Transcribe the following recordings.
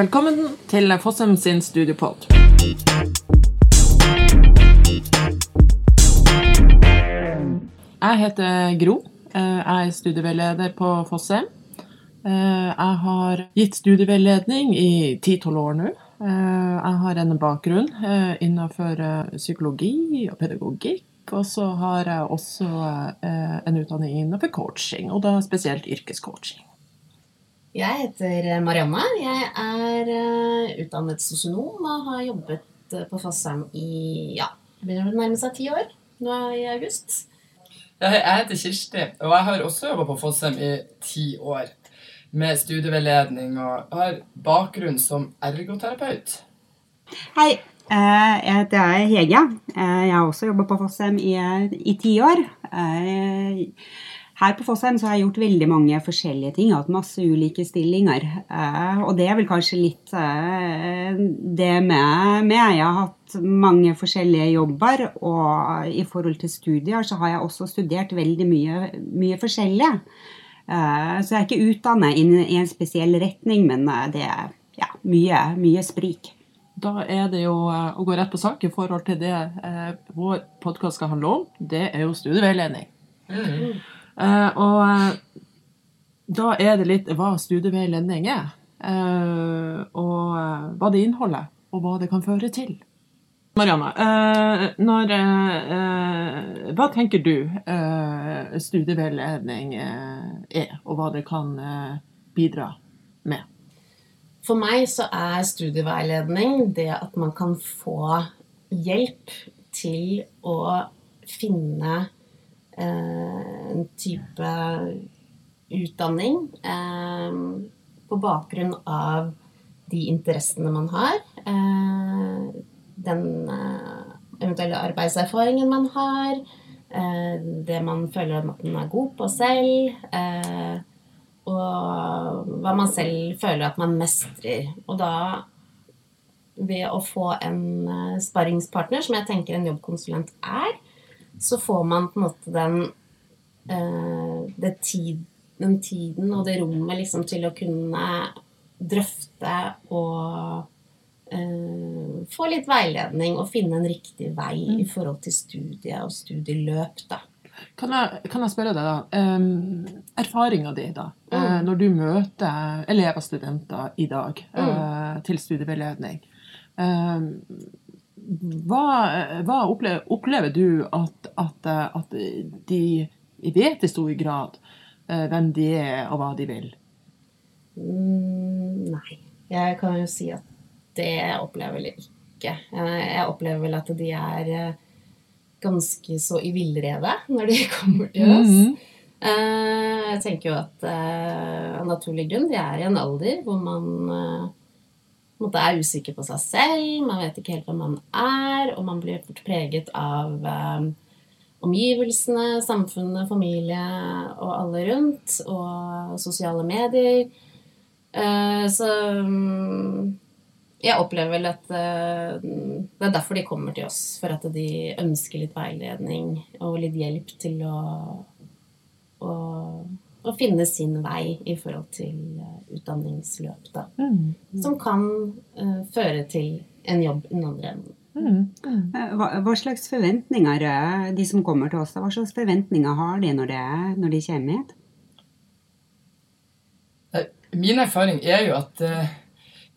Velkommen til Fossum sin studiopod. Jeg heter Gro. Eh, Jeg er studieveileder på Fossheim. Eh, Jeg har gitt studieveiledning i 10-12 år nå. Eh, Jeg har en bakgrunn innenfor psykologi og pedagogikk. Og så har jeg også en utdanning innenfor coaching, og da spesielt yrkescoaching. Jeg heter Marianne. Jeg er eh, utdannet sosionom og har jobbet eh, på Fossheim i ja, det begynner å nærme seg ti år nå i august. Jeg heter Kirsti, og jeg har også jobba på Fossheim i ti år. Med studieveiledning og har bakgrunn som ergoterapeut. Hei, eh, jeg heter Hege. Eh, Jeg har også jobba på Fossheim i, i ti år. Eh, Her på Fossheim så har jeg gjort veldig mange forskjellige ting. Jeg har hatt masse ulike stillinger. Eh, Og det er vel kanskje litt eh, det med med. Jeg har hatt mange forskjellige jobber, og i forhold til studier så har jeg også studert veldig mye, mye forskjellig. Eh, Så jeg er ikke utdannet i en spesiell retning, men det er ja, mye, mye sprik. Da er det jo å gå rett på sak i forhold til det vår podkast skal handle om. Det er jo studieveiledning. Eh, og eh, da er det litt hva studieveiledning er. eh, og eh, hva det inneholder, og hva det kan føre til. Marianne, eh, når, eh, eh, hva tenker du eh, studieveiledning eh, er, og hva det kan eh, bidra med? For meg så er studieveiledning det at man kan få hjelp til å finne eh, en type utdanning eh, på bakgrunn av de interessene man har. Eh, den eh, eventuelle arbeidserfaringen man har. Eh, det man føler at man er god på selv. Eh, og hva man selv føler at man mestrer. Og da ved å få en eh, sparringspartner, som jeg tenker en jobbkonsulent er, så får man på en måte den, eh, det tid, den tiden og det rommet liksom til å kunne drøfte og Uh, få litt veiledning og finne en riktig vei i forhold til studie og studieløp, da. Kan jeg, kan jeg spørre deg, da? Um, Erfaringa di, da, Mm. Uh, når du møter elever og studenter i dag eh, til studieveiledning. Um, hva hva opplever, opplever du at, at, at de vet i stor grad eh, hvem de er, og hva de vil? Mm, nei. Jeg kan jo si at det opplever vel ikke. Eh, Jeg opplever vel at de er eh, ganske så i villrede når de kommer til oss. Mm -hmm. Jeg tenker jo at av naturlig grunn de er i en alder hvor man måte er usikker på seg selv, man vet ikke helt hvem man er, og man blir fort preget av eh, omgivelsene, samfunnet, familie og alle rundt, og sosiale medier. Eh, Så mm, jeg opplever vel at eh, det er derfor de kommer til oss. For at de ønsker litt veiledning og litt hjelp til å, å, å finne sin vei i forhold til eh, utdanningsløp, da. Mm. Som kan uh, føre til en jobb i den andre enden. Mm. Eh, Hva, hva slags forventninger, de som kommer til oss, da, hva slags forventninger har de når, det, når de kommer hit? Min erfaring er jo at eh,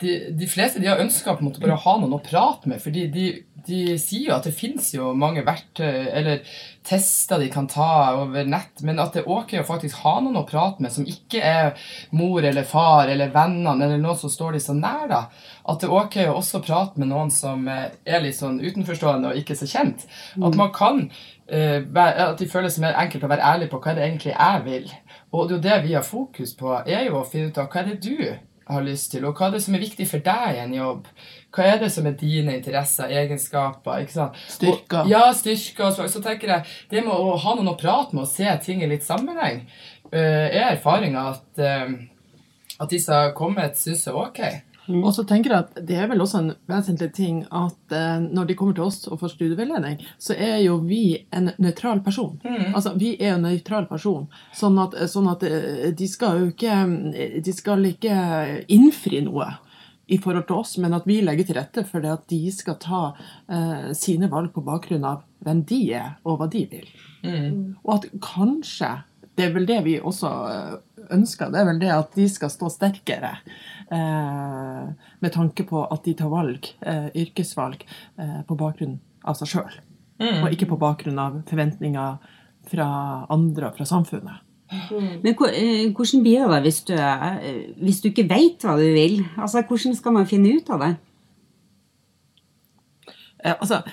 de, de fleste de har ønska bare å ha noen å prate med. fordi de, de sier jo at det fins jo mange verktøy eller tester de kan ta over nett, men at det er ok å faktisk ha noen å prate med som ikke er mor eller far eller vennene eller noen som står de så nær. da. At det er ok å også prate med noen som eh, er litt sånn utenforstående og ikke så kjent. At man kan eh, at de føles mer enkelt å være ærlig på hva er det egentlig jeg vil. Og det er jo det vi har fokus på, er jo å finne ut av hva er det du har lyst til, og hva er det som er viktig for deg i en jobb. Hva er det som er dine interesser, egenskaper, ikke sant? Styrker. Og, ja, styrker. Så, så tenker jeg, det med å ha noen å prate med og se ting i litt sammenheng, uh, er erfaringa at, uh, at de som har kommet, syns er ok. Og så tenker jeg at Det er vel også en vesentlig ting at eh, når de kommer til oss og får studieveiledning, så er jo vi en nøytral person. Altså, Vi er en nøytral person. Sånn at, sånn at eh, de skal jo ikke De skal ikke innfri noe. i forhold til oss, men at vi legger til rette for det at de skal ta eh, sine valg på bakgrunn av hvem de er, og hva de vil. Mm. Og at kanskje Det er vel det vi også eh, ønsker. Det er vel det at de skal stå sterkere. Eh, med tanke på at de tar valg, eh, yrkesvalg, eh, på bakgrunn av seg sjøl. Mm. Og ikke på bakgrunn av forventninger fra andre og fra samfunnet. Men eh, hvordan blir det hvis du, hvis du ikke vet hva du vil? Altså, Hvordan skal man finne ut av det? Eh, altså,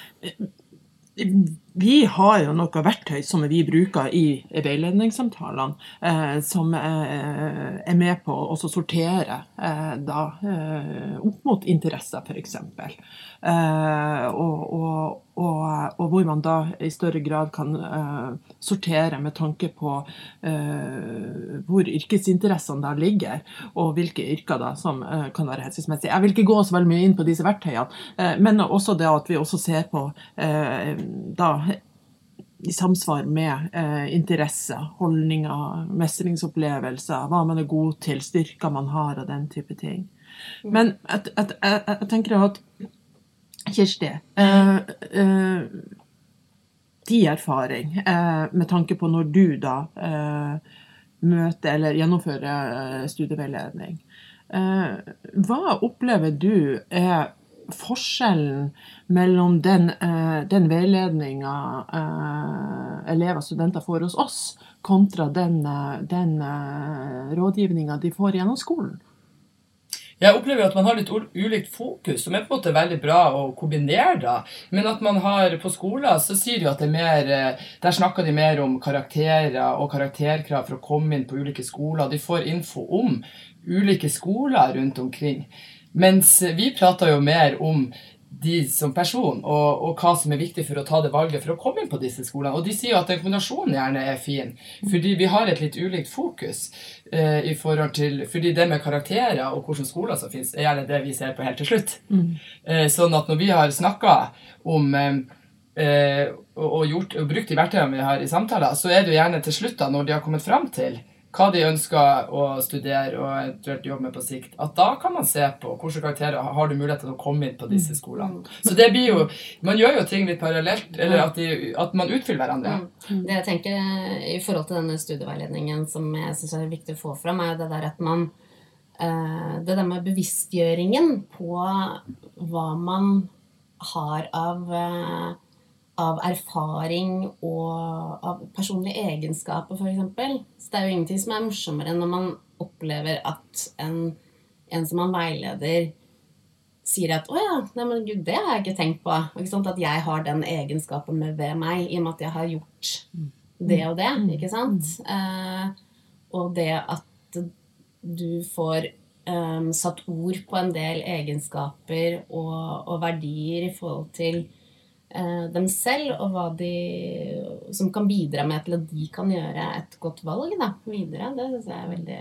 vi har jo noe verktøy som vi bruker i veiledningssamtalene, eh, som eh, er med på å sortere eh, da, eh, opp mot interesser, f.eks. Eh, og, og, og, og hvor man da i større grad kan uh, sortere med tanke på uh, hvor yrkesinteressene da ligger, og hvilke yrker da som uh, kan være hensiktsmessige. Jeg vil ikke gå så veldig mye inn på disse verktøyene, men også det at vi også ser på da i samsvar med eh, interesser, holdninger, mestringsopplevelser, hva man er god til, styrker man har og den type ting. Men jeg, jeg, jeg, jeg tenker at Kirsti, uh, uh, din erfaring uh, med tanke på når du da møter eller gjennomfører studieveiledning, hva opplever du er forskjellen mellom den, den veiledninga elever og studenter får hos oss, kontra den, den rådgivninga de får gjennom skolen? Jeg opplever at man har litt ulikt fokus, som er på en måte veldig bra å kombinere. da. Men at man har på skoler, så sier de at det er mer eh, Der snakker de mer om karakterer og karakterkrav for å komme inn på ulike skoler. De får info om ulike skoler rundt omkring. Mens vi prater jo mer om de som person, og, og hva som er viktig for å ta det valget for å komme inn på disse skolene. Og de sier jo at den kombinasjonen gjerne er fin, fordi vi har et litt ulikt fokus. Eh, i forhold til, fordi det med karakterer og hvilke skoler som finnes, er gjerne det vi ser på helt til slutt. Eh, sånn at når vi har snakka om eh, eh, og, gjort, og brukt de verktøyene vi har i samtaler, så er det jo gjerne til slutt, da, når de har kommet fram til hva de ønsker å studere og eventuelt jobbe med på sikt, at da kan man se på hvilke karakterer har du mulighet til å komme inn på disse skolene. Så det blir jo Man gjør jo ting litt parallelt, eller at, de, at man utfyller hverandre. Det jeg tenker i forhold til denne studieveiledningen som jeg synes er viktig å få fram, er det der at man eh, Det der med bevisstgjøringen på hva man har av, eh, av erfaring og av personlige egenskaper, f.eks. Så det er jo ingenting som er morsommere enn når man opplever at en, en som man veileder, sier at 'Å ja, nei, men gud, det har jeg ikke tenkt på'. Ikke? At jeg har den egenskapen med ved meg, i og med at jeg har gjort det og det. Ikke sant? Eh, og det at du får eh, satt ord på en del egenskaper og, og verdier i forhold til dem selv, og hva de Som kan bidra med til at de kan gjøre et godt valg da, videre. Det syns jeg er veldig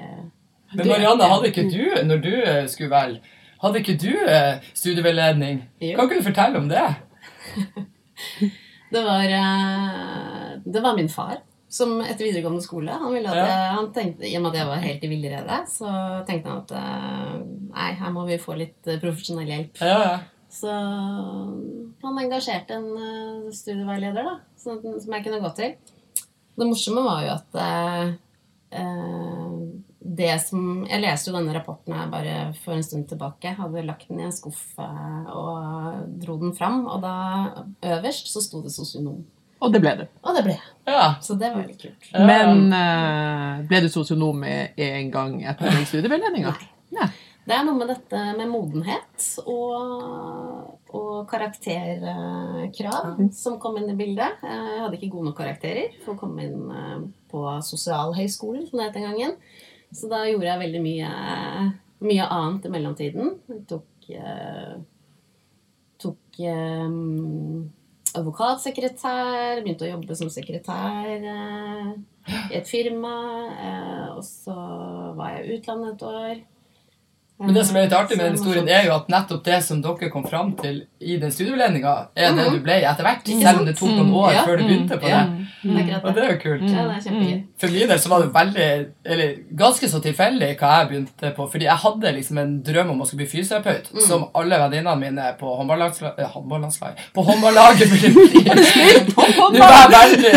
Men Marianne, hadde ikke du, når du eh, skulle velge, hadde ikke du eh, studieveiledning? Kan ikke du fortelle om det? Det var, eh, det var min far som etter videregående skole Han ville at Ja. jeg, han tenkte, I og med at jeg var helt i villrede, så tenkte han at eh, nei, her må vi få litt eh, profesjonell hjelp. Ja, ja. Så han engasjerte en eh, studieveileder da, som, som jeg kunne gå til. Det morsomme var jo at eh, eh, det som Jeg leste jo denne rapporten her bare for en stund tilbake. Hadde lagt den i en skuff eh, og dro den fram. Og da øverst så sto det sosionom. Og det ble du. Og det ble jeg. ja. Så det var veldig kult. Men eh, ble du sosionom med en gang etter den studieveiledninga? Nei. Det er noe med dette med modenhet og, og karakterkrav som kom inn i bildet. Eh, Jeg hadde ikke gode nok karakterer for å komme inn eh, på sosialhøyskolen, som det het den gangen. Så da gjorde jeg veldig mye, mye annet i mellomtiden. Jeg tok, eh, tok advokatsekretær, begynte å jobbe som sekretær eh, i et firma. Eh, og så var jeg utlandet et år. Men det som er litt artig med den historien, er jo at nettopp det som dere kom fram til i den studieveiledninga, er det du ble etter hvert. Selv om det tok noen år før du begynte på det. Og det er jo kult. For min del så var det veldig, eller ganske så tilfeldig hva jeg begynte på. Fordi jeg hadde liksom en drøm om å skulle bli fysioterapeut, som alle venninnene mine på håndballandslaget På håndballaget ville bli. Nå var jeg veldig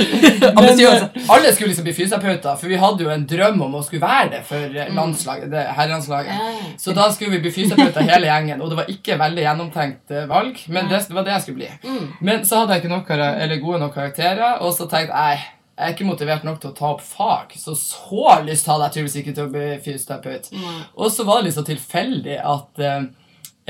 Men Ambisiøs. eh, alle skulle liksom bli fysioterapeuter, for vi hadde jo en drøm om å skulle være det for eh, landslaget, det herrelandslaget. Ja. Så da skulle vi bli fysioterapeuter hele gjengen, og det var ikke veldig gjennomtenkt eh, valg, men det, det var det jeg skulle bli. Mm. Men så hadde jeg ikke nok, eller gode nok karakterer, og så tenkte jeg jeg er ikke motivert nok til å ta opp fag, så så lyst hadde jeg tydeligvis ikke til å bli fysioterapeut. Og så var det så tilfeldig at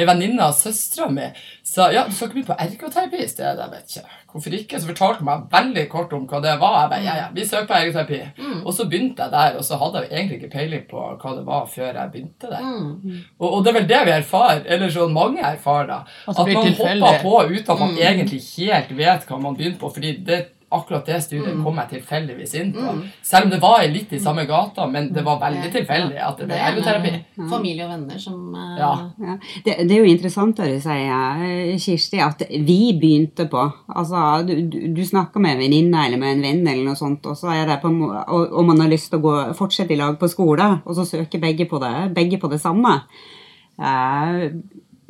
en venninne av søstera mi sa ja, du skal ikke begynne på ergoterapi i stedet. Jeg vet ikke hvorfor ikke. Så fortalte hun meg veldig kort om hva det var. Jeg bare, ja, ja, vi søker på ergoterapi. Mm. Og så begynte jeg der, og så hadde jeg egentlig ikke peiling på hva det var før jeg begynte der. Mm. Og, og det er vel det vi erfarer, eller sånn mange erfarer, da. At At man tilfeldig. hopper på uten at man Mm. egentlig helt vet hva man begynte på. fordi det Akkurat det studiet Mm. kom jeg tilfeldigvis inn på. Selv om det var litt i samme gata, men det var veldig tilfeldig at det ble er ergoterapi. med Familie og venner som uh... Ja. Ja. Det, det er jo interessant det du sier, eh, Kirsti, at vi begynte på Altså, du, du, snakker med en venninne eller med en venn, eller noe sånt, og så er det på, og, og man har lyst til å gå, fortsette i lag på skole, og så søker begge på det, begge på det samme. Eh,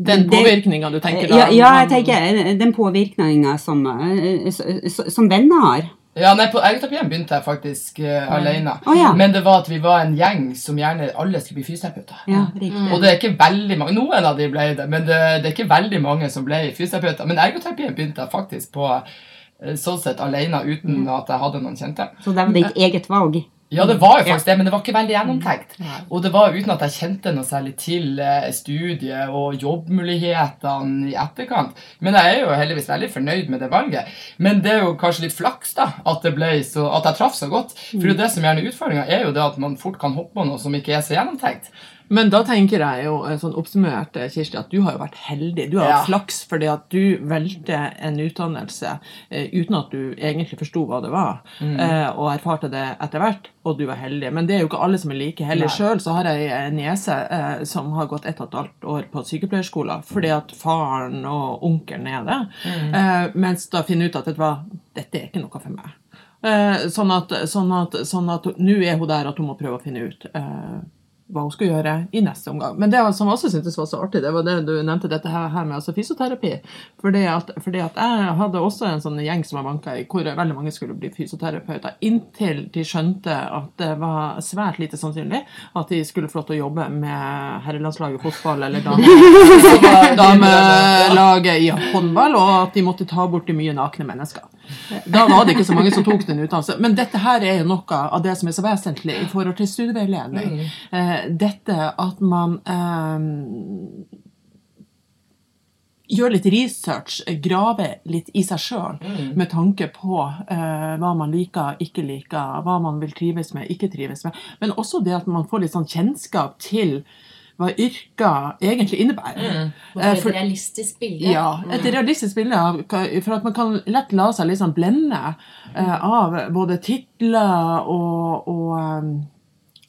Den påvirkninga du tenker da? ja, ja, jeg tenker eh, den påvirkninga som, eh, som venner har. Ja, nei, På ergoterapien begynte jeg faktisk uh, alene. Oh, ja. Men det var at vi var en gjeng som gjerne alle skulle bli fysioterapeuter. Ja, riktig. Og det er ikke veldig mange, Noen av de ble det, men det, det er ikke veldig mange som ble fysioterapeuter. Men ergoterapien begynte jeg faktisk på eh, sånn sett alene, uten at jeg hadde noen kjente. Så det var ditt eget valg. Ja, det var jo faktisk det, men det var ikke veldig gjennomtenkt. Og det var uten at jeg kjente noe særlig til eh, studiet og jobbmulighetene i etterkant. Men jeg er jo heldigvis veldig fornøyd med det valget. Men det er jo kanskje litt flaks da, at, det så, at jeg traff så godt. For det, det som gjerne er utfordringa, er jo det at man fort kan hoppe på noe som ikke er så gjennomtenkt. Men da tenker jeg jo eh, sånn oppsummert, eh, Kirsti, at du har jo vært heldig. Du har Ja. hatt flaks fordi at du valgte en utdannelse eh, uten at du egentlig forsto hva det var, eh, og erfarte det etter hvert, og du var heldig. Men det er jo ikke alle som er like heldige. Sjøl så har jeg en niese eh, som har gått ett og et halvt år på sykepleierskolen fordi at faren og onkelen er det, eh, mens da finner ut at vet du hva, dette er ikke noe for meg. Eh, sånn at sånn sånn nå er hun der at hun må prøve å finne ut eh, hva hun skulle gjøre i neste omgang. Men det som jeg også syntes var så artig, det var det du nevnte dette her, her med altså fysioterapi. Fordi at, fordi at jeg hadde også en sånn gjeng som jeg vanka i, hvor veldig mange skulle bli fysioterapeuter, inntil de skjønte at det var svært lite sannsynlig at de skulle få lov til å jobbe med herrelandslaget i fotball eller dame- damelaget i håndball, og at de måtte ta bort de mye nakne mennesker. Da var det ikke så mange som tok den utdannelsen. Men dette her er jo noe av det som er så vesentlig i forhold til studieveiledning. Eh, dette at man eh, gjør litt research, graver litt i seg sjøl med tanke på eh, hva man liker, ikke liker, hva man vil trives med, ikke trives med. Men også det at man får litt sånn kjennskap til hva yrker egentlig innebærer. Få Eh, et realistisk bilde. ja, et realistisk bilde av For at man kan lett la seg sånn blende eh, av både titler og, og eh,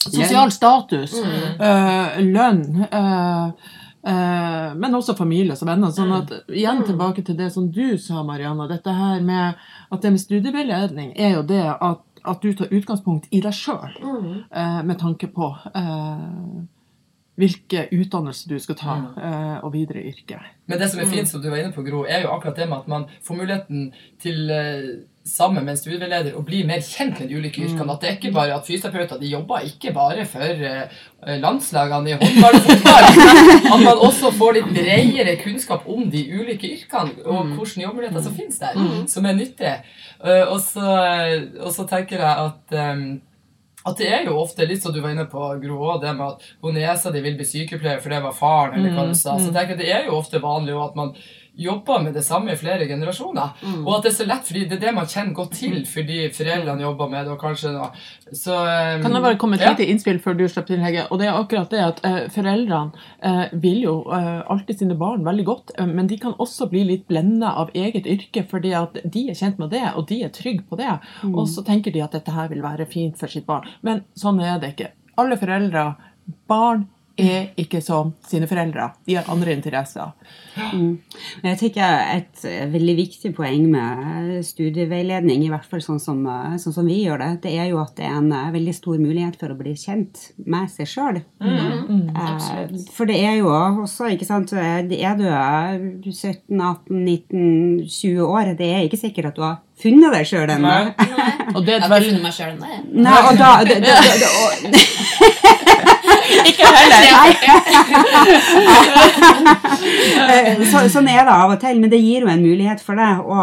sosial status, eh, lønn eh, eh, men også familie og venner. sånn at Igjen tilbake til det som du sa, Marianne. Dette her med at det med studieveiledning er jo det at, at du tar utgangspunkt i deg sjøl Mm. eh, med tanke på eh, hvilke utdannelser du skal ta, eh, og videre yrke. Men det som er fint, som du var inne på, Gro, er jo akkurat det med at man får muligheten til eh, sammen med en studieveileder å bli mer kjent med de ulike yrkene. At det er ikke bare at fysioterapeuter de jobber ikke bare for eh, landslagene i håndball og fotball. At man også får litt bredere kunnskap om de ulike yrkene og hvilke jobbmuligheter som finnes der, som er nyttige. Og, så, og så tenker jeg at at det er jo ofte litt som du var inne på, Gro, også, det med at hun niesa di vil bli sykepleier for det var faren, eller hva du sa. Så jeg tenker at det er jo ofte vanlig at man jobber med det samme i flere generasjoner. Og at det er så lett, fordi det er det man kjenner godt til, fordi foreldrene jobber med det, og kanskje noe. Så um, Kan jeg bare komme med et ja. lite innspill før du slipper til, Hege? Og det er akkurat det at uh, foreldrene uh, vil jo uh, alltid sine barn veldig godt, men de kan også bli litt blenda av eget yrke, fordi at de er kjent med det, og de er trygge på det. Og så tenker de at dette her vil være fint for sitt barn. Men sånn er det ikke. Alle foreldre, barn, er ikke som sine foreldre. De har andre interesser. Men jeg tenker Et veldig viktig poeng med studieveiledning, i hvert fall sånn som, sånn som vi gjør det, det er jo at det er en eh, veldig stor mulighet for å bli kjent med seg sjøl. For det er jo også, ikke sant Er du eh, 17, 18, 19, 20 år, det er ikke sikkert at du har funnet deg sjøl ennå. Og det jeg er et har ikke veldig funnet meg sjøl ennå. Nei, da og, Ikke heller! nei. så, sånn er det av og til, men det gir jo en mulighet for deg. Og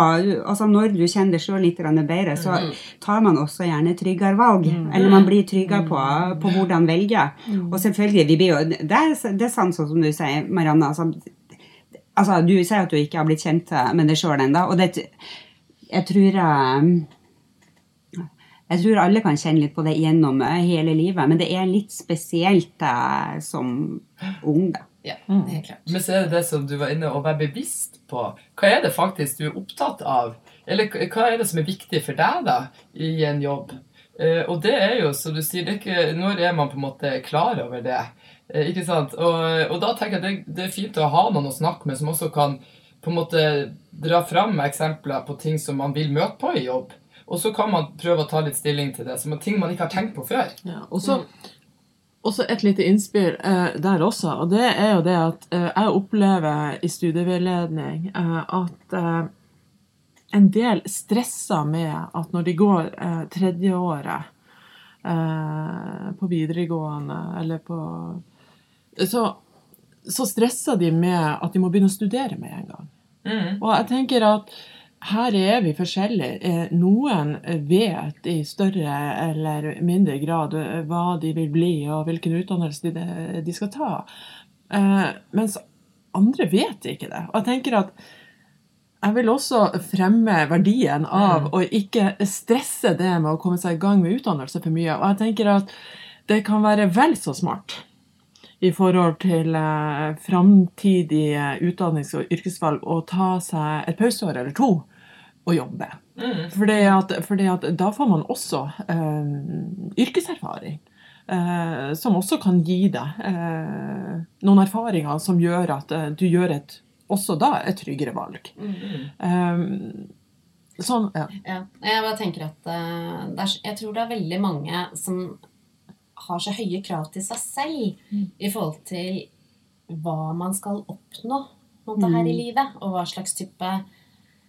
altså, når du kjenner deg sjøl litt bedre, så tar man også gjerne tryggere valg. Eller man blir tryggere på, på hvordan velge. Og selvfølgelig, vi blir jo Det er, det er sant sånn som du sier, Marianne. Altså, altså, du sier at du ikke har blitt kjent med deg sjøl ennå. Og det, jeg tror eh, jeg tror alle kan kjenne litt på det gjennom eh, hele livet, men det er litt spesielt eh, som ung, da. Ja, helt klart. Men så er det det som du var inne å være bevisst på. Hva er det faktisk du er opptatt av? Eller hva er det som er viktig for deg da, i en jobb? Eh, og det er jo, som du sier, det er ikke, når er man på en måte klar over det? Eh, ikke sant? Og, og da tenker jeg det, det er fint å ha noen å snakke med som også kan på en måte dra fram eksempler på ting som man vil møte på i jobb. Og så kan man prøve å ta litt stilling til det, som er ting man ikke har tenkt på før. Ja, og så også et lite innspill eh, der også, og det er jo det at eh, jeg opplever i studieveiledning eh, at eh, en del stresser med at når de går eh, tredjeåret eh, på videregående eller på så, så stresser de med at de må begynne å studere med en gang. Og jeg tenker at her er vi forskjellige. Eh, Noen vet i større eller mindre grad eh, hva de vil bli, og hvilken utdannelse de, de skal ta. Eh, Mens andre vet ikke det. Og jeg tenker at jeg vil også fremme verdien av å ikke stresse det med å komme seg i gang med utdannelse for mye. Og jeg tenker at det kan være vel så smart i forhold til eh, framtidige utdannings- og yrkesvalg å ta seg et pauseår eller to og jobbe. Fordi, at, fordi at da får man også eh, yrkeserfaring. Eh, som også kan gi deg eh, noen erfaringer som gjør at eh, du gjør et, også da et tryggere valg. Eh, sånn, ja. Ja. Jeg bare tenker at eh, er, jeg tror det er veldig mange som har så høye krav til seg selv i forhold til hva man skal oppnå måte, her i livet, og hva slags type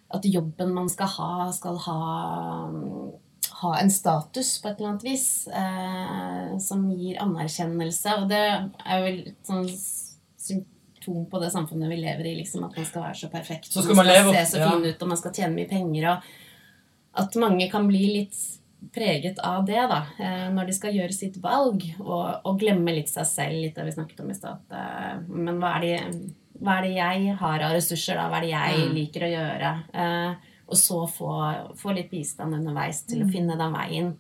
At jobben man skal ha, skal ha, ha en status på et eller annet vis eh, som gir anerkjennelse. Og det er vel et sånn symptom på det samfunnet vi lever i, liksom, at man skal være så perfekt. Så skal man skal se så fin ut, og man skal tjene mye penger. og at mange kan bli litt preget av det da, eh, når de skal gjøre sitt valg, og, og glemme litt seg selv, litt det vi snakket om i stad. eh, Men hva er, det, hva er det jeg har av ressurser, da? Hva er det jeg Mm. liker å gjøre? Eh, Og så få, få litt bistand underveis til Mm. å finne den veien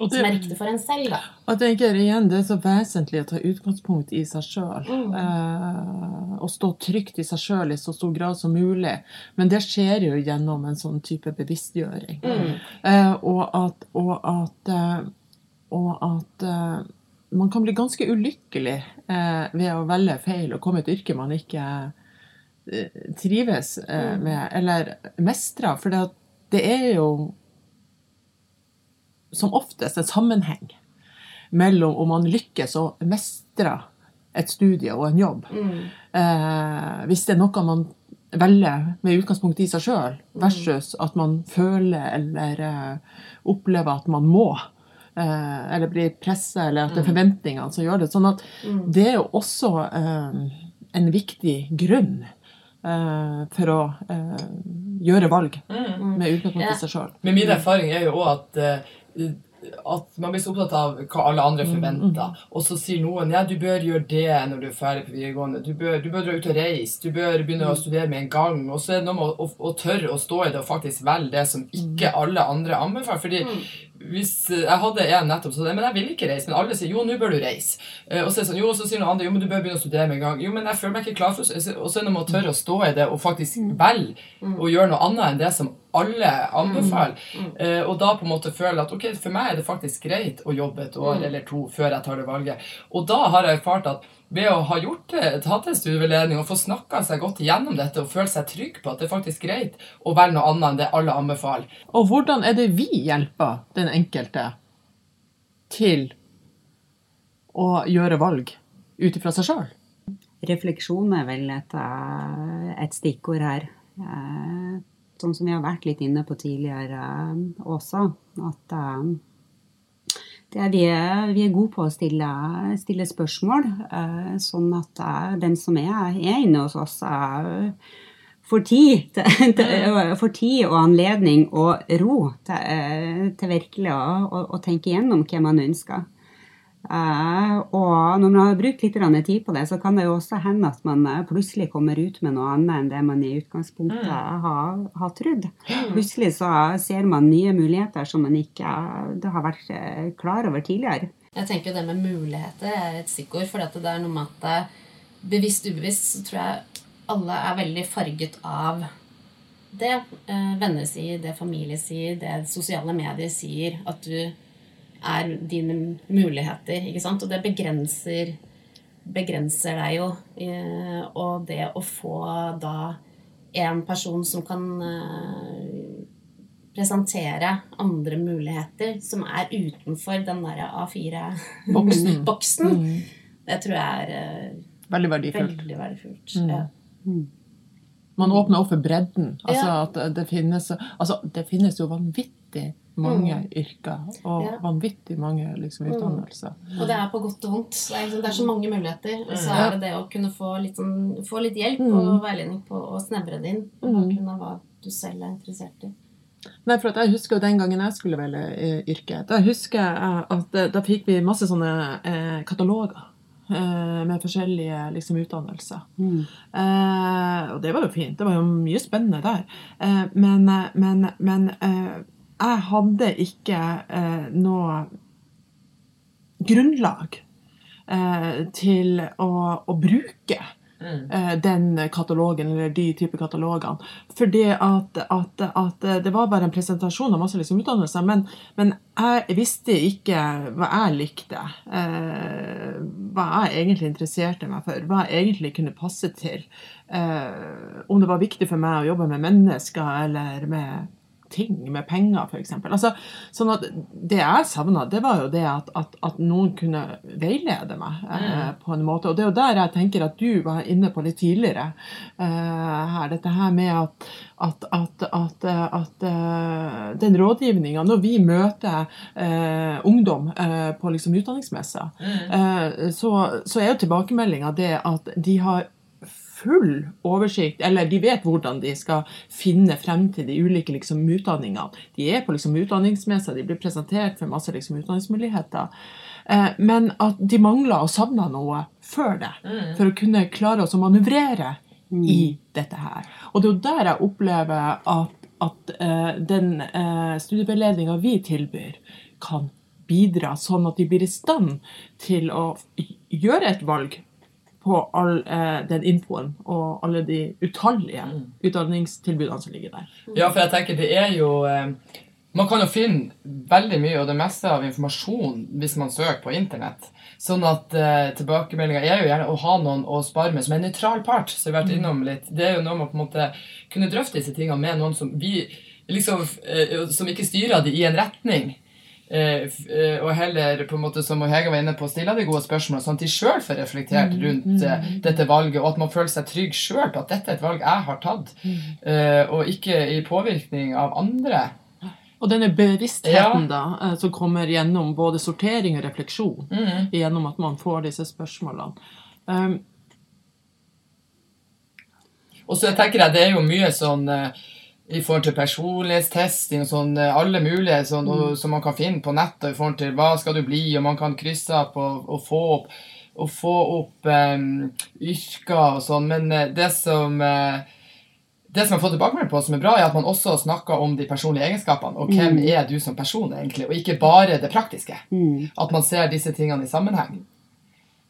Og som er riktig for en selv, da. og tenker igjen, det er så vesentlig å ta utgangspunkt i seg sjøl. Mm. Eh, og stå trygt i seg sjøl i så stor grad som mulig. Men det skjer jo gjennom en sånn type bevisstgjøring. Mm. Eh, og at, og at, eh, og at eh, man kan bli ganske ulykkelig eh, ved å velge feil og komme i et yrke man ikke eh, trives eh, med, eller mestrer. For det, det er jo som oftest en sammenheng mellom om man lykkes og mestrer et studie og en jobb. Eh, hvis det er noe man velger med utgangspunkt i seg sjøl, versus at man føler eller eh, opplever at man må. Eh, eller blir pressa, eller at det er forventningene som gjør det. Sånn at det er jo også eh, en viktig grunn eh, for å eh, gjøre valg med utgangspunkt i seg sjøl. Men min erfaring er jo òg at, eh, at man blir så opptatt av hva alle andre forventer. Og så sier noen ja, du bør gjøre det når du er ferdig på videregående. Du bør, du bør dra ut og reise. Du bør begynne å studere med en gang. Og så er det noe med å, å, å tørre å stå i det og faktisk velge det som ikke alle andre anbefaler. Fordi hvis eh, Jeg hadde en nettopp sånn Men jeg vil ikke reise. Men alle sier jo, nå bør du reise. Eh, Og så er det sånn, jo, så sier noen andre jo, men du bør begynne å studere med en gang. Jo, men jeg føler meg ikke klar for det. Og så er det med å tørre å stå i det og faktisk velge å gjøre noe annet enn det som alle anbefaler. Eh, og da på en måte føle at ok, for meg er det faktisk greit å jobbe et år eller to før jeg tar det valget. Og da har jeg erfart at ved å ha gjort det, tatt en studieveiledning og få snakka seg godt igjennom dette og føle seg trygg på at det er faktisk greit å velge noe annet enn det alle anbefaler. Og hvordan er det vi hjelper den enkelte til å gjøre valg ut ifra seg sjøl? Refleksjon er vel et, eh, et stikkord her. Eh, Sånn som vi har vært litt inne på tidligere eh, også. At er vi, er, vi er gode på å stille, stille spørsmål, eh, sånn at eh, den som er, er inne hos oss, eh, får tid, får tid og anledning og ro til, eh, til virkelig å, å, å tenke igjennom hva man ønsker. Eh, og når man har brukt litt tid på det, så kan det jo også hende at man eh, plutselig kommer ut med noe annet enn det man i utgangspunktet har, har trodd. Plutselig så ser man nye muligheter som man ikke eh, har vært klar over tidligere. Jeg tenker jo det med muligheter er et stikkord. For det er noe med at bevisst ubevisst så tror jeg alle er veldig farget av det venner sier, det familie sier, det sosiale medier sier. At du er dine muligheter. ikke sant? Og det begrenser, begrenser deg jo. Eh, og det å få da en person som kan eh, presentere andre muligheter som er utenfor den derre A4-boksen, Mm. det tror jeg er eh, Veldig verdifullt. veldig verdifullt. Mm. Ja. Man åpner opp for bredden. Altså Ja. at det finnes, altså det finnes jo vanvittig mange yrker og Ja. Mm. vanvittig mange liksom, utdannelser. Og det er på godt og vondt. Det er, liksom, det er så mange muligheter. Og så er det det å kunne få litt, sånn, få litt hjelp Mm. og veiledning på å snevre det inn på Mm. bakgrunn av hva du selv er interessert i. Nei, for at jeg husker jo den gangen jeg skulle velge eh, yrke. Da husker jeg at eh, da fikk vi masse sånne eh, kataloger eh, med forskjellige liksom, utdannelser. Eh, og det var jo fint. Det var jo mye spennende der. Eh, men eh, men, men eh, jeg hadde ikke eh, noe grunnlag eh, til å, å bruke eh, den katalogen, eller de type katalogene. Fordi at, at, at det var bare en presentasjon av masse liksom utdannelser, men, men jeg visste ikke hva jeg likte. Eh, hva jeg egentlig interesserte meg for, hva jeg egentlig kunne passe til. Eh, om det var viktig for meg å jobbe med mennesker eller med ting, med penger f.eks. Altså, sånn at det jeg savna, det var jo det at, at, at noen kunne veilede meg eh, på en måte. Og det er jo der jeg tenker at du var inne på litt tidligere eh, her. Dette her med at, at, at, at eh, den rådgivninga Når vi møter eh, ungdom eh, på liksom utdanningsmesser, eh, så, så er jo tilbakemeldinga det at de har full oversikt, eller de vet hvordan de skal finne frem til de ulike liksom, utdanningene. De er på liksom, utdanningsmesser, de blir presentert for masse liksom, utdanningsmuligheter. Eh, men at de mangler og savner noe før det, for å kunne klare oss å manøvrere i dette her. Og det er jo der jeg opplever at, at eh, den eh, studieveiledninga vi tilbyr, kan bidra sånn at de blir i stand til å gjøre et valg på all eh, den infoen og alle de utallige utdanningstilbudene som ligger der. Ja, for jeg tenker det er jo eh, Man kan jo finne veldig mye og det meste av informasjon hvis man søker på internett. Sånn at eh, tilbakemeldinga er jo gjerne å ha noen å spare med som en nøytral part. som vi har vært innom litt. Det er jo noe å på en måte kunne drøfte disse tingene med noen som vi liksom, eh, som ikke styrer det i en retning. Eh, eh, og heller på en måte som Hege var inne på, stille de gode spørsmål, sånn at de sjøl får reflektert rundt eh, dette valget, og at man føler seg trygg sjøl på at dette er et valg jeg har tatt, eh, og ikke i påvirkning av andre. Og denne bevisstheten da, eh, som kommer gjennom både sortering og refleksjon, Mm. gjennom at man får disse spørsmålene. Um, Og så tenker jeg det er jo mye sånn i forhold til personlighetstesting og sånn, eh, alle mulige sånn, og, som man kan finne på nettet i forhold til hva skal du bli, og man kan krysse opp og, og få opp, og få opp um, yrker og sånn, men eh, det som uh, det som jeg har fått tilbakemelding på som er bra, er at man også snakker om de personlige egenskapene, og hvem er du som person egentlig, og ikke bare det praktiske. Mm. At man ser disse tingene i sammenheng.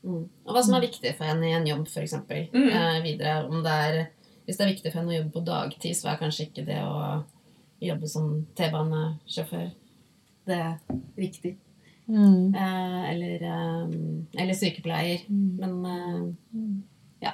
Mm. Og hva som er viktig for en i en jobb, f.eks. Eh, videre. Om det er, hvis det er viktig for henne å jobbe på dagtid, så er kanskje ikke det å jobbe som T-banesjåfør. Det er viktig. Mm. Eh, eller, eh, eller sykepleier. Men eh,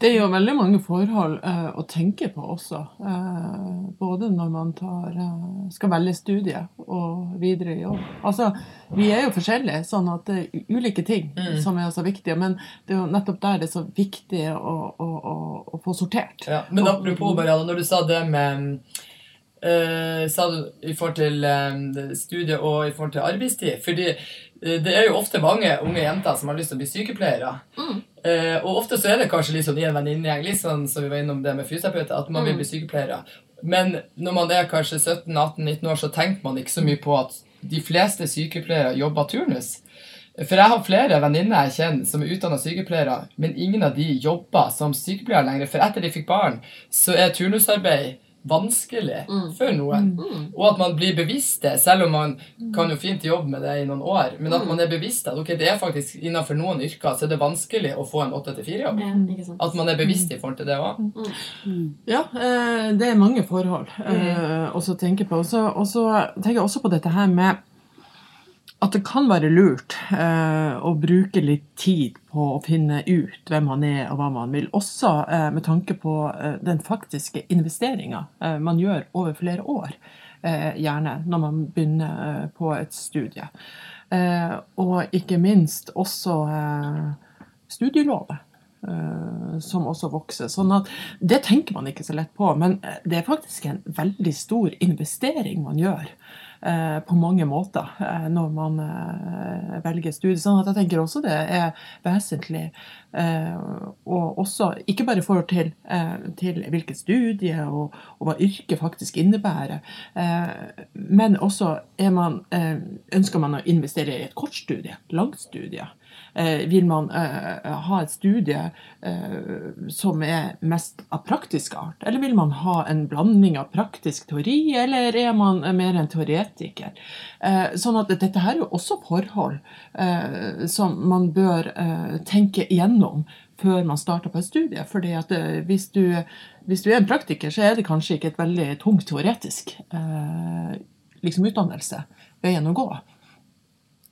Det er jo veldig mange forhold eh, å tenke på også. Eh, både når man tar, eh, skal velge studie og videre i jobb. Altså, vi er jo forskjellige, sånn at det er ulike ting Mm. som er så viktige. Men det er jo nettopp der det er så viktig å, å, å, å få sortert. Ja, men apropos, Marianne, når du sa det med eh, Sa du i forhold til eh, studie og i forhold til arbeidstid Fordi det er jo ofte mange unge jenter som har lyst til å bli sykepleiere. Mm. Eh, og ofte så er det kanskje litt sånn i en venninnegjeng, litt sånn som vi var innom det med fysioterapeuter, at man vil bli sykepleiere. Men når man er kanskje 17-18-19 år, så tenker man ikke så mye på at de fleste sykepleiere jobber turnus. For jeg har flere venninner jeg kjenner som er utdanna sykepleiere, men ingen av de jobber som sykepleiere lenger. For etter de fikk barn, så er turnusarbeid vanskelig for noen. Og at man blir bevisst det, selv om man kan jo fint jobbe med det i noen år. Men at man er bevisst at ok, det er faktisk innenfor noen yrker så er det vanskelig å få en 8-4-jobb. ja. At man er bevisst i forhold til det òg. Ja, eh, det er mange forhold eh, å tenke på. Og så tenker jeg også på dette her med at det kan være lurt eh, å bruke litt tid på å finne ut hvem man er og hva man vil. Også eh, med tanke på eh, den faktiske investeringa eh, man gjør over flere år. Eh, gjerne når man begynner eh, på et studie. Og ikke minst også studielånet. eh, som også vokser. Sånn at Det tenker man ikke så lett på, men det er faktisk en veldig stor investering man gjør. Eh, På mange måter eh, når man eh, velger studie. Sånn at jeg tenker også det er vesentlig. Og også ikke bare i forhold til, til hvilket studie og, og hva yrket faktisk innebærer, men også man, ønsker man å investere i et kortstudie, langt studie. Eh, vil man eh, ha et studie eh, som er mest av praktisk art? Eller vil man ha en blanding av praktisk teori, eller er man mer en teoretiker? Eh, sånn at dette her er jo også forhold eh, som man bør eh, tenke igjennom før man starter på et studie. Fordi at eh, hvis, du, hvis du er en praktiker, så er det kanskje ikke et veldig tungt teoretisk eh, liksom utdannelse veien å gå.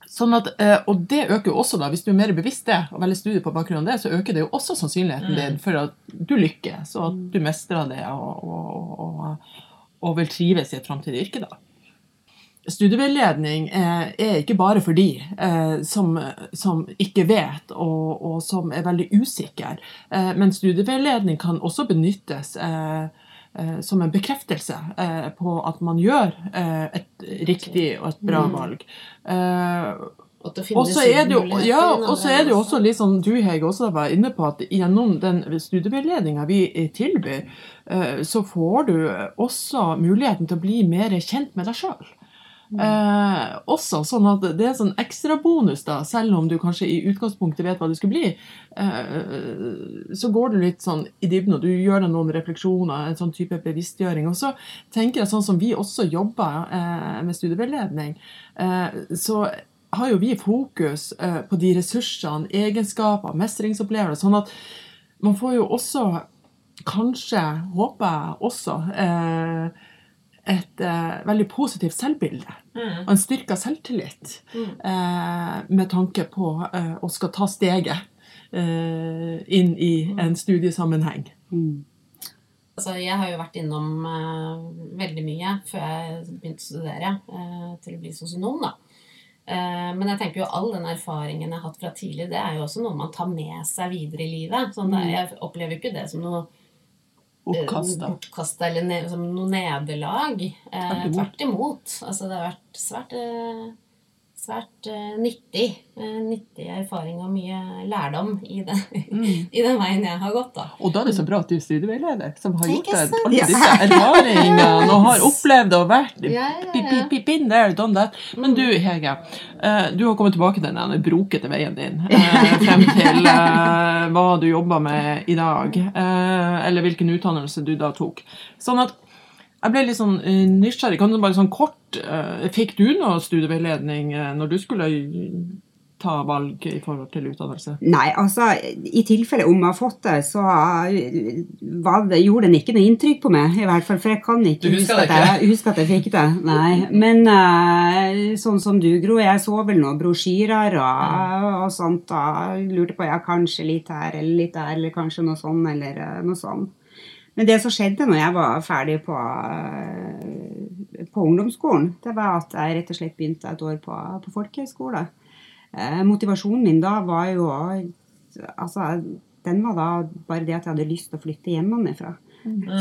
Sånn at, eh, og det øker jo også, da, hvis du er mer bevisst det, og velger studie på bakgrunn av det, så øker det jo også sannsynligheten din for at du lykkes, og at du mestrer det og, og, og, og vil trives i et framtidig yrke. da. Studieveiledning eh, er ikke bare for de eh, som, som ikke vet og, og som er veldig usikre, men studieveiledning kan også benyttes eh, som en bekreftelse eh, på at man gjør eh, et riktig og et bra valg. Eh, Og så er det jo, ja, er det jo også litt sånn du Hege også var inne på at gjennom den studieveiledninga vi tilbyr, eh, så får du også muligheten til å bli mer kjent med deg sjøl. Eh, også sånn at det er en sånn ekstra bonus, da, selv om du kanskje i utgangspunktet vet hva det skulle bli. Eh, så går du litt sånn i dybden, og du gjør deg noen refleksjoner, en sånn type bevisstgjøring. Og så tenker jeg sånn som vi også jobber eh, med studieveiledning, eh, så har jo vi fokus eh, på de ressursene, egenskaper, mestringsopplevelser, sånn at man får jo også, kanskje, håper jeg også, eh, et eh, veldig positivt selvbilde og en styrka selvtillit eh, med tanke på eh, å skal ta steget eh, inn i en studiesammenheng. Altså, jeg har jo vært innom eh, veldig mye før jeg begynte å studere eh, til å bli sosionom. da. Eh, men jeg tenker jo all den erfaringen jeg har hatt fra tidlig, det er jo også noe man tar med seg videre i livet. Sånn, Jeg opplever jo ikke det som noe. Bortkasta eller ne som noe nederlag. Eh, tvert imot. Altså, det har vært svært, eh, svært eh, nyttig. Eh, nyttig erfaring og mye lærdom i den, i den veien jeg har gått. da. Og da er det så bra at du er studieveileder, som har gjort deg alle disse erfaringene og har opplevd og vært Ja, ja, ja. been there, done that. Men du, Hege, eh, du har kommet tilbake til den brokete veien din. Frem til hva du jobber med i dag, eller hvilken utdannelse du da tok. Sånn at jeg ble litt sånn eh, nysgjerrig. Kan du bare sånn kort eh, Fikk du noe studieveiledning eh, når du skulle ta valg i forhold til utdannelse? Nei, altså i tilfelle om jeg har fått det, så var det, gjorde den ikke noe inntrykk på meg. i hvert fall, For jeg kan ikke huske at, jeg, huske at jeg fikk det. Nei, Men uh, sånn som du, Gro, jeg så vel noen brosjyrer og, og sånt. Da lurte på ja, kanskje litt her eller litt der, eller kanskje noe sånn eller noe sånn. Men det som skjedde når jeg var ferdig på, eh, på ungdomsskolen, det var at jeg rett og slett begynte et år på, på folkehøyskole. Eh, motivasjonen min da var jo Altså, den var da bare det at jeg hadde lyst til å flytte hjemmefra.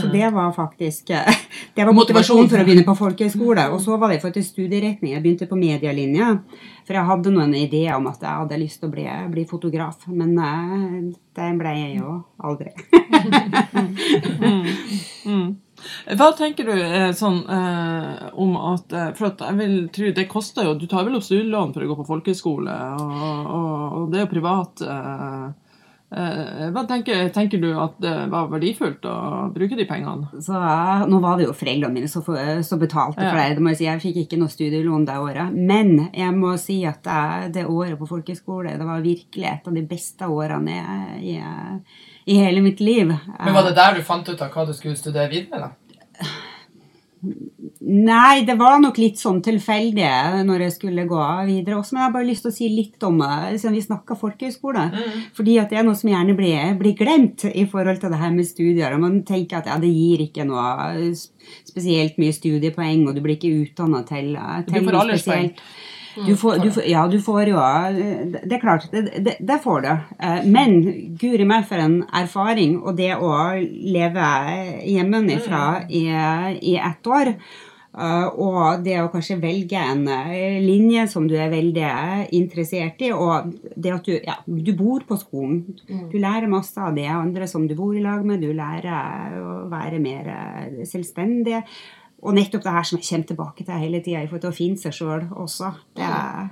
Så det var faktisk eh, Det var motivasjonen for å begynne på folkehøyskole. Og så var det for til studieretning. Jeg begynte på medielinja. For jeg hadde noen ideer om at jeg hadde lyst til å bli, bli fotograf. Men eh, det ble jeg jo aldri. Mm. Hva tenker du eh, sånn eh, om at For at jeg vil tro det koster jo Du tar vel opp studielån for å gå på folkehøyskole, og, og, og det er jo privat. Eh, hva tenker, tenker du at det var verdifullt å bruke de pengene? Så eh, nå var det jo foreldrene mine som som betalte for Ja. det. det må jeg, si. jeg fikk ikke noe studielån det året. Men jeg må si at det, det året på folkehøyskole det var virkelig et av de beste årene jeg, jeg, i hele mitt liv. Men var det der du fant ut av hva du skulle studere videre? da? Nei, det var nok litt sånn tilfeldig når jeg skulle gå videre også. Men jeg har bare lyst til å si litt om det, siden vi snakka folkehøyskole. Fordi at det er noe som gjerne blir, blir glemt i forhold til det her med studier. Og man tenker at ja, det gir ikke noe spesielt mye studiepoeng, og du blir ikke utdanna til, det til noe spesielt. Du får, du får, ja, du får jo Det det er klart, det, det, det får du. Eh, Men guri meg for en erfaring, og det å leve hjemmefra i, i ett år. eh, Og det å kanskje velge en eh, linje som du er veldig interessert i, og det at du, ja, du bor på skolen. Du lærer masse av det andre som du bor i lag med. Du lærer å være mer eh, selvstendig. Og nettopp det her som jeg kommer tilbake til hele tida, i forhold til å finne seg sjøl også. Det er,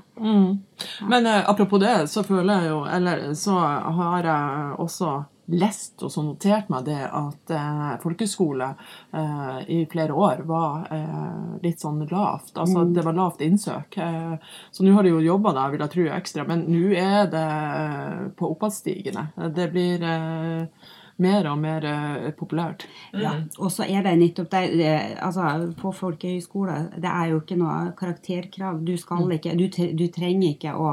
Men eh, apropos det, så føler jeg jo Eller så har jeg også lest og så notert meg det at eh, folkeskole eh, i flere år var eh, litt sånn lavt. Altså det var lavt innsøk. Eh, så nå har du jo jobba der, vil jeg tro, ekstra. Men nå er det eh, på oppadstigende. Det blir eh, mer og mer uh, populært. ja. Og så er det nettopp det, det Altså, på folkehøyskole, det er jo ikke noe karakterkrav. Du skal ikke Du, du trenger ikke å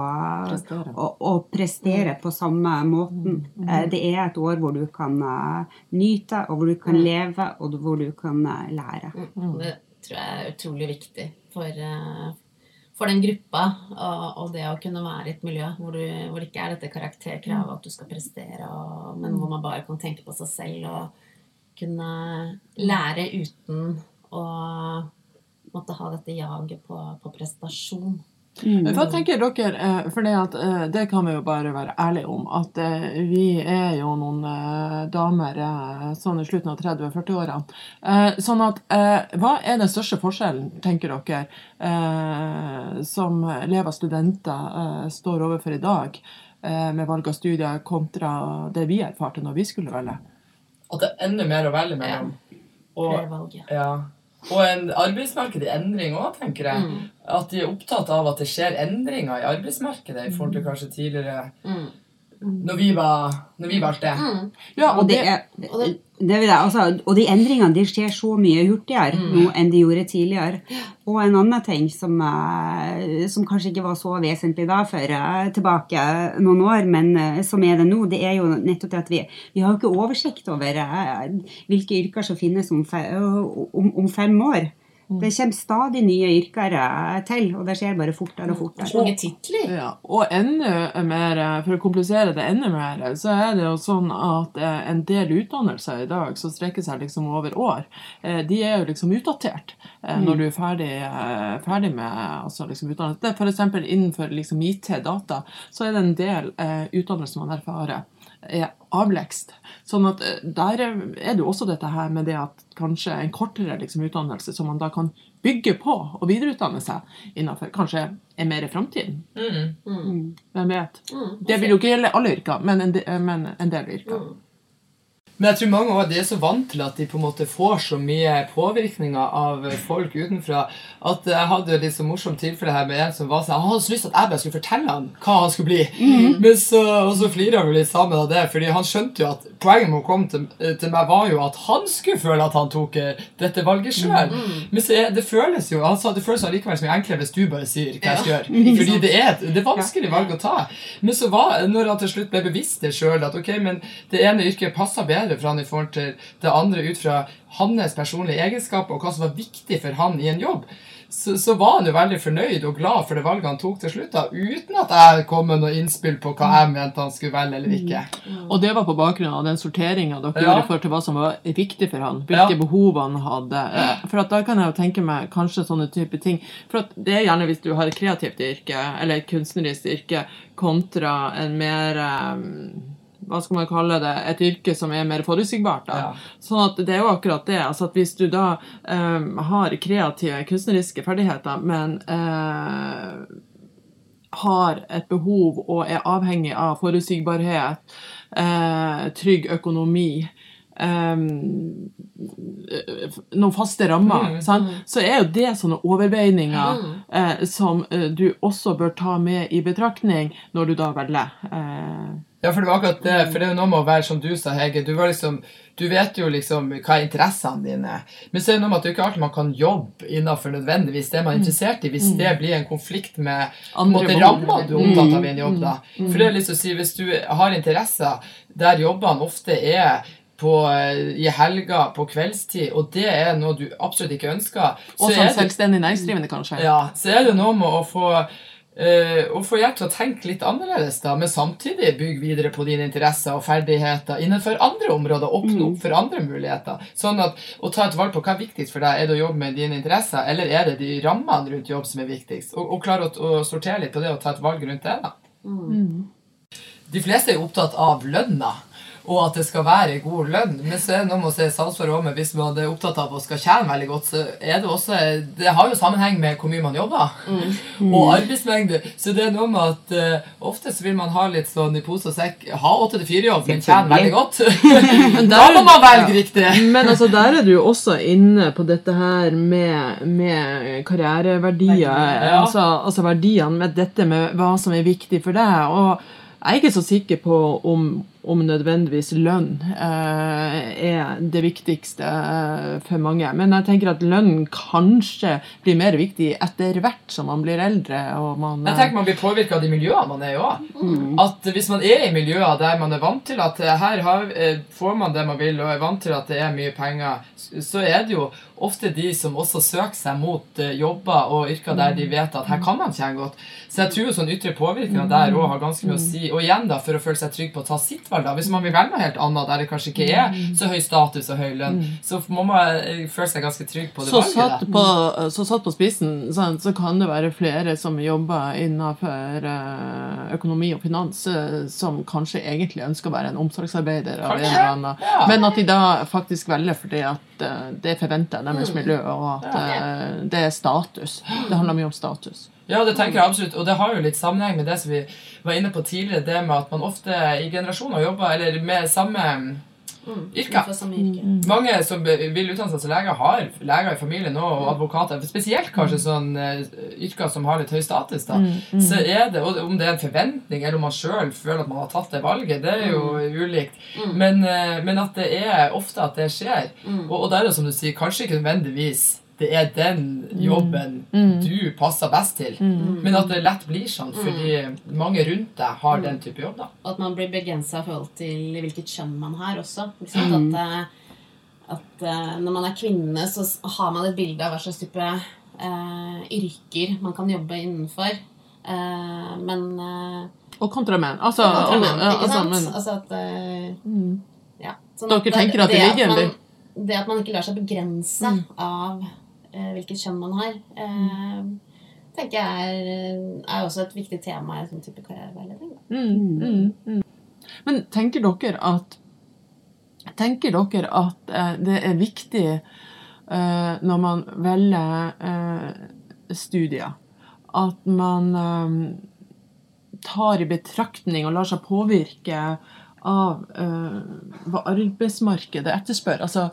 Prestere. Å, å prestere på samme måten. Eh, Det er et år hvor du kan uh, nyte, og hvor du kan leve, og hvor du kan lære. Mm. Det tror jeg er utrolig viktig for, for den gruppa. Og, det å kunne være i et miljø hvor, du, hvor det ikke er dette karakterkravet at du skal prestere, og, men hvor man bare kan tenke på seg selv og kunne lære uten å måtte ha dette jaget på, på prestasjon. Hva tenker dere, eh, for det, at, eh, det kan vi jo bare være ærlige om, at eh, vi er jo noen damer sånn i slutten av 30-40-årene. Eh, Sånn at, hva er den største forskjellen, tenker dere, eh, som elever og studenter står overfor i dag, med valg av studier, kontra det vi erfarte når vi skulle velge? At det er enda mer å velge mellom. Og, Flervalget. ja. Og en arbeidsmarked i endring òg, tenker jeg. Mm. At de er opptatt av at det skjer endringer i arbeidsmarkedet i forhold til kanskje tidligere Mm. Når vi, var, når vi valgte det. Mm. Ja, Og, det er, og det- det vil jeg, altså, og de endringene de skjer så mye hurtigere nå enn de gjorde tidligere. Og en annen ting som, eh, som kanskje ikke var så vesentlig da før eh, tilbake noen år, men eh, som er det nå, det er jo nettopp det at vi, vi har jo ikke oversikt over hvilke yrker som finnes om, om, om fem år. Det kommer stadig nye yrker eh, til, og det skjer bare fortere og fortere. mange titler. Ja, og enda mer, for å komplisere det enda mer, så er det jo sånn at eh, en del utdannelser i dag som strekker seg liksom over år, eh, de er jo liksom utdatert eh, når du er ferdig, eh, ferdig med altså liksom utdannelse. Eksempel innenfor liksom IT, data, så er det en del eh, utdannelser man erfarer er avlekst. Sånn at eh, der er det jo også dette her med det at kanskje en kortere liksom, utdannelse som man da kan bygge på og videreutdanne seg innenfor, kanskje er mer i framtiden. Mm. Hvem vet? Mm. Det vil jo ikke gjelde alle yrker, men en del, men en del yrker. Men jeg tror mange også, de er så vant til at de på en måte får så mye påvirkninger av folk utenfra. At jeg hadde et litt så morsomt tilfelle her med en som var sånn Han hadde så lyst til at jeg bare skulle fortelle han hva han skulle bli. Men så, og så flirer vi litt sammen av det, fordi han skjønte jo at poenget med å komme til, til meg var jo at han skulle føle at han tok eh, dette valget sjøl. Men så er, det føles jo Han sa det føles allikevel som enklere hvis du bare sier hva jeg skal gjøre. Fordi det er et det er vanskelig valg å ta. Men så var når han til slutt ble bevisst det sjøl, at ok, men det ene yrket passer bedre for han i forhold til det andre ut fra hans personlige egenskaper og hva som var viktig for han i en jobb, så, så var han jo veldig fornøyd og glad for det valget han tok til slutt, da, uten at jeg kom med noe innspill på hva jeg mente han skulle velge eller ikke. Og det var på bakgrunn av den sorteringa dere Ja. gjorde i forhold til hva som var viktig for han. Hvilke Ja. behov han hadde. Eh, For at da kan jeg jo tenke meg kanskje sånne type ting. For at det er gjerne hvis du har et kreativt yrke, eller et kunstnerisk yrke, kontra en mer eh, hva skal man kalle det, et yrke som er mer forutsigbart. da. Ja. Sånn at det er jo akkurat det. altså at Hvis du da um, har kreative kunstneriske ferdigheter, men uh, har et behov og er avhengig av forutsigbarhet, uh, trygg økonomi um, noen faste rammer, Mm, sant? så er jo det sånne overveininger eh, som eh, du også bør ta med i betraktning når du da velger. Eh, Ja, for det var akkurat det. For det er jo noe med å være som du sa, Hege. Du, var liksom, du vet jo liksom hva er interessene dine. Men så er det noe med at det ikke alltid man kan jobbe innenfor nødvendigvis det man er interessert i, hvis det blir en konflikt med måte, rammer du er opptatt av i en jobb. da. For det er litt å si, Hvis du har interesser der jobbene ofte er på, i helga, på kveldstid, og det er noe du absolutt ikke ønsker, og så som selvstendig næringsdrivende, kanskje. ja, så er det noe med å få eh, å få hjelp til å tenke litt annerledes, da, men samtidig bygge videre på dine interesser og ferdigheter innenfor andre områder. Åpne opp for andre muligheter. Sånn at Å ta et valg på hva er viktigst for deg. Er det å jobbe med dine interesser, eller er det de rammene rundt jobb som er viktigst? Og, og klare å, å sortere litt på det og ta et valg rundt det. da. De fleste er jo opptatt av lønna. Og at det skal være god lønn. Men så er det noe med å se også med hvis man er opptatt av å skal tjene veldig godt, så er det også Det har jo sammenheng med hvor mye man jobber. Og arbeidsmengde. Så det er noe med at uh, ofte så vil man ha litt sånn i pose og sekk Ha åtte til fire-jobb, men tjene veldig godt. da må man velge riktig. Men altså, der er du jo også inne på dette her med, med karriereverdier. ja. Altså, altså verdiene med dette med hva som er viktig for deg. Og jeg er ikke så sikker på om, om nødvendigvis lønn eh, er det viktigste eh, for mange. Men jeg tenker at lønn kanskje blir mer viktig etter hvert som man blir eldre. man... Jeg tenker Man blir påvirka av de miljøene man er i òg. At hvis man er i miljøer der man er vant til at her har, eh, får man det man vil, og er vant til at det er mye penger, så er det jo ofte de som også søker seg mot jobber og yrker der de vet at her kan man tjene godt. Så jeg tror jo sånn ytre påvirkninger der òg har ganske mye å si. Og igjen, da, for å føle seg trygg på å ta sitt valg, da. Hvis man vil velge noe helt annet der det kanskje ikke er så høy status og høy lønn, så må man eh, føle seg ganske trygg på det Så valget. satt, på, så satt på spissen, sant, så kan det være flere som jobber innenfor eh, økonomi og finans, eh, som kanskje egentlig ønsker å være en omsorgsarbeider. Av en eller annen. ja. Men at de da faktisk velger fordi at det er forventa deres miljø, og at det er status. Det handler mye om status. Ja, det tenker jeg absolutt. Og det har jo litt sammenheng med det som vi var inne på tidligere, det med at man ofte i generasjoner jobber eller med samme yrker. Innenfor samme yrke. Mange som vil utdanne seg som leger, har leger i familien nå, og advokater. Spesielt kanskje sånn eh, yrker som har litt høy status. da. Så er det, og Om det er en forventning, eller om man sjøl føler at man har tatt det valget, det er jo ulikt. Men, eh, men at det er ofte at det skjer. Og, og det er jo som du sier, kanskje ikke nødvendigvis det er den jobben du passer best til. Men at det lett blir sånn, fordi mange rundt deg har den type jobb. da. Og at man blir begrensa i forhold til hvilket kjønn man har også. Sant? At, eh, at eh, når man er kvinne, så har man et bilde av hva slags type uh, yrker man kan jobbe innenfor. Uh, men uh, Og kontra menn. Altså, kontra menn, ikke altså, sant? Altså, Altså at mm. ja. Sånn Dere det- tenker at det ligger eller? Det at man ikke lar seg begrense av eh, hvilket kjønn man har, eh, tenker jeg er, er også et viktig tema i en sånn type karriereveiledning. Mm, mm, mm. Men tenker dere at Tenker dere at eh, det er viktig uh, når man velger uh, studier, at man um, tar i betraktning og lar seg påvirke av uh, hva arbeidsmarkedet etterspør. Altså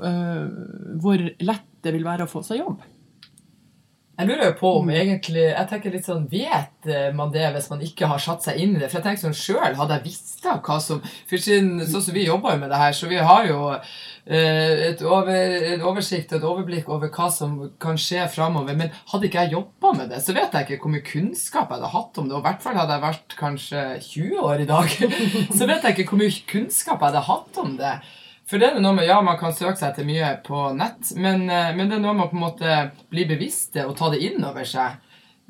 eh, hvor lett det vil være å få seg jobb. Jeg lurer på om egentlig Jeg tenker litt sånn Vet eh, man det hvis man ikke har satt seg inn i det? For jeg tenker sånn sjøl, hadde jeg visst da hva som For siden, sånn som vi jobber jo med det her, så vi har jo eh, et over, en oversikt og et overblikk over hva som kan skje framover. Men hadde ikke jeg jobba med det, så vet jeg ikke hvor mye kunnskap jeg hadde hatt om det. Og i hvert fall hadde jeg vært kanskje 20 år i dag, så vet jeg ikke hvor mye kunnskap jeg hadde hatt om det. For det er noe med, ja, Man kan søke seg til mye på nett, men, eh, men det er noe med å på en måte bli bevisste og ta det inn over seg.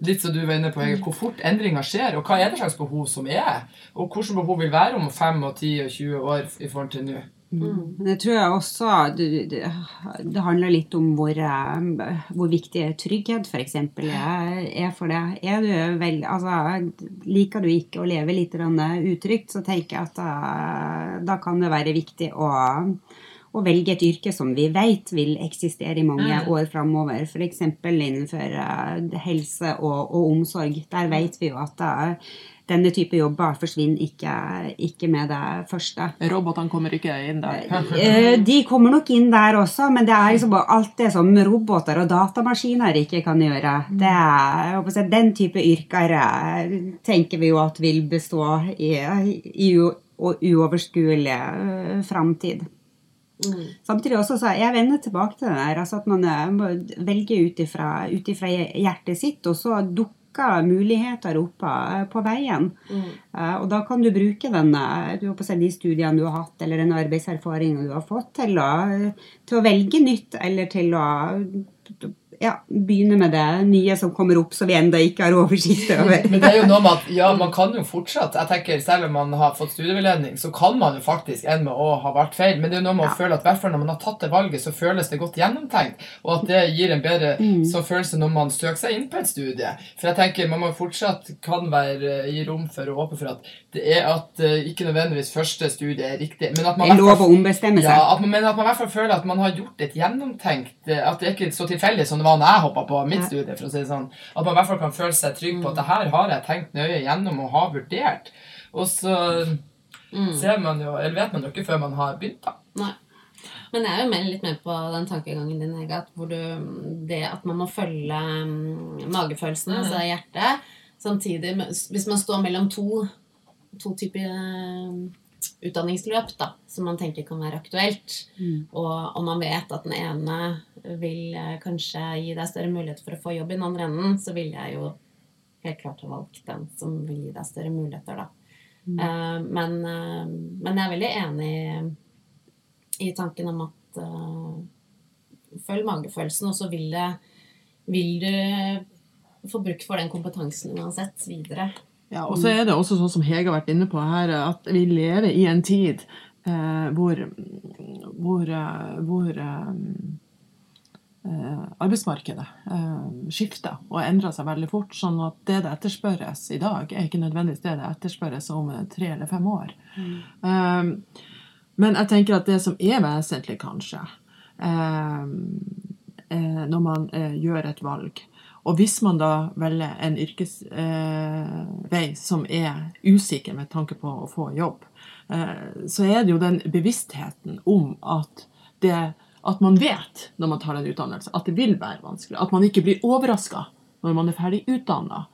Litt som du var inne på, Hvor fort endringer skjer, og hva er det slags behov som er? Og hvilke behov vil være om 5, og 10 og 20 år i forhold til nå? Men jeg tror jeg også det, det, det handler litt om hvor, eh, hvor viktig trygghet f.eks. Er, er for deg. Er du vel, altså, liker du ikke å leve litt utrygt, så tenker jeg at da, da kan det være viktig å, å velge et yrke som vi vet vil eksistere i mange Mm. år framover. F.eks. innenfor eh, helse og, og omsorg. Der vet vi jo at eh, denne type jobber forsvinner ikke, ikke med det første. Robotene kommer ikke inn der. Eh, De kommer nok inn der også, men det er liksom alt det som roboter og datamaskiner ikke kan gjøre. Det er, jeg håper si, den type yrker eh, tenker vi jo at vil bestå i, i u- uoverskuelig eh, framtid. Mm. Samtidig også så jeg vender tilbake til det der, altså at man velger må velge ut ifra ut ifra hjertet sitt, og så dukker muligheter opp eh, på veien. Mm. Eh, Og da kan du bruke den, eh, du si, de studiene du har hatt, eller den arbeidserfaringen du har fått, til å, til å velge nytt, eller til å ja, begynne med det nye som kommer opp, som vi enda ikke har oversikt over. Men det er jo noe med at ja, man kan jo fortsatt jeg tenker Selv om man har fått studieveiledning, så kan man jo faktisk ende med å ha vært feil. Men det er jo noe med å føle at hvert når man har tatt det valget, så føles det godt gjennomtenkt. Og at det gir en bedre Mm. så følelse når man søker seg inn på et studie. For jeg tenker man må fortsatt kan være gi rom for å åpne for at det er at eh, ikke nødvendigvis første studie er riktig. Men at man Det er lov å ombestemme ja, seg. at man, men at man i hvert fall føler at man har gjort et gjennomtenkt eh, At det er ikke så tilfeldig som det var når jeg hoppa på mitt Ja. studie. for å si det sånn At man i hvert fall kan føle seg trygg på at det her har jeg tenkt nøye gjennom og har vurdert. Og så Mm. ser man jo, eller vet man jo ikke før man har begynt. da. Nei. Men jeg er jo mer, litt med på den tankegangen din, Hege, at hvor du, det at man må følge mm, magefølelsene, Mm. altså hjertet, samtidig Hvis man står mellom to, to typer mm, utdanningsløp da, som man tenker kan være aktuelt, Mm. og, og man vet at den ene vil eh, kanskje gi deg større mulighet for å få jobb i den andre enden, så vil jeg jo helt klart ha valgt den som vil gi deg større muligheter, da. Eh, men, eh, men jeg er veldig enig i tanken om at uh, følg magefølelsen, og så vil, det, vil du få bruk for den kompetansen uansett videre. Ja, og så er det også sånn som Hege har vært inne på her, at vi lever i en tid hvor, hvor, hvor eh, arbeidsmarkedet eh, skifter og endrer seg veldig fort. Sånn at det det etterspørres i dag, er ikke nødvendigvis det det etterspørres om eh, tre eller fem år. Mm. men jeg tenker at det som er vesentlig, kanskje, eh, eh, når man eh, gjør et valg Og hvis man da velger en yrkesvei eh, som er usikker med tanke på å få jobb, eh, så er det jo den bevisstheten om at det at man vet når man tar en utdannelse, at det vil være vanskelig. At man ikke blir overraska når man er ferdig utdanna.